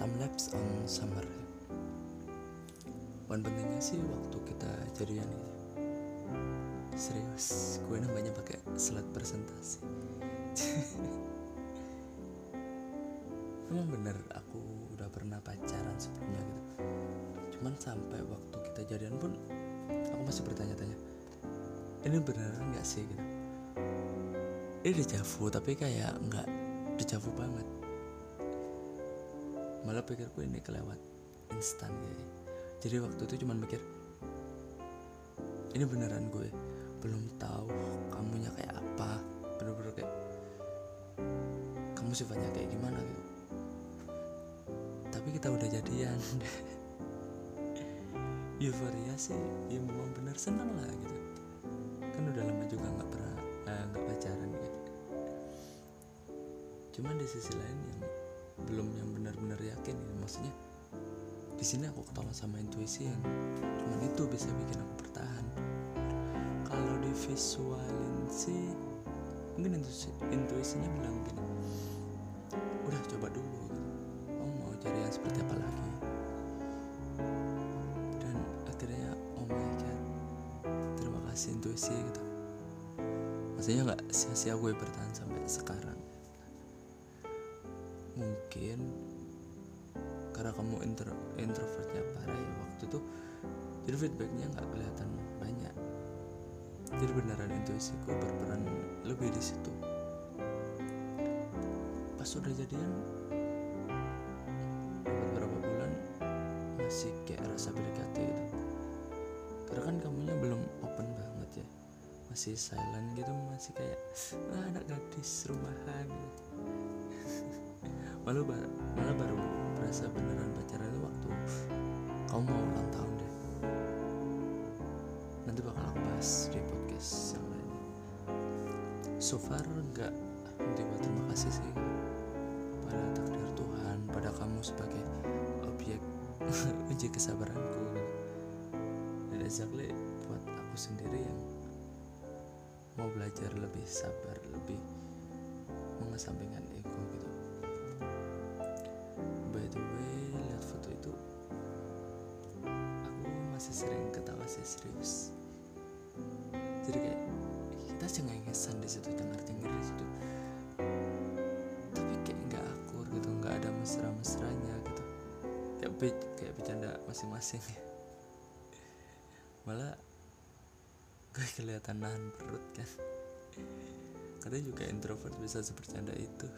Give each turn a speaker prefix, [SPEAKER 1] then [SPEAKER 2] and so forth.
[SPEAKER 1] time lapse on summer. Poin pentingnya sih waktu kita jadian gitu. Serius gue nambahnya pakai slide presentasi. Emang bener aku udah pernah pacaran sebelumnya gitu. Cuman sampai waktu kita jadian pun aku masih bertanya-tanya ini beneran nggak sih? gitu. Ini dejavu tapi kayak nggak dejavu banget malah pikirku ini kelewat instan gitu jadi waktu itu cuman mikir ini beneran gue? Belum tahu kamunya kayak apa. Bener-bener kayak kamu sifatnya kayak gimana gitu tapi kita udah jadian. Euforia sih ya memang bener. Seneng lah gitu. Kan udah lama juga nggak pernah eh, nggak pacaran gitu cuman di sisi lain yang belum yang benar-benar yakin gitu. maksudnya di sini aku ketolong sama intuisi yang cuman itu bisa bikin aku bertahan kalau di visualin sih mungkin intuisi, intuisinya bilang gini udah coba dulu gitu. kamu mau cari yang seperti apa lagi dan akhirnya oh my god terima kasih intuisi gitu maksudnya nggak sia-sia gue bertahan sampai sekarang mungkin karena kamu intro, introvertnya parah ya waktu itu jadi feedbacknya nggak kelihatan banyak. Jadi beneran intuisiku berperan lebih di situ. Pas udah jadian dapat berapa bulan masih kayak rasa PDKT gitu. Karena kan kamunya belum open banget ya. Masih silent gitu masih kayak ah, anak gadis rumahan. gitu. malu ba- malah baru berasa beneran pacaran itu waktu kamu mau ulang tahun deh. Nanti bakal aku bahas di podcast yang lain. So far enggak henti buat terima kasih sih pada takdir Tuhan pada kamu sebagai objek uji kesabaranku. Dan exactly buat aku sendiri yang mau belajar lebih sabar lebih mengesampingkan ego gitu masih sering ketawa sih serius. Jadi kayak kita cengengesan di situ cengar cengir di situ. Tapi kayak nggak akur gitu nggak ada mesra mesranya gitu. Kayak be kayak bercanda masing-masing. Ya malah gue kelihatan nahan perut kan. Katanya juga introvert bisa sebercanda itu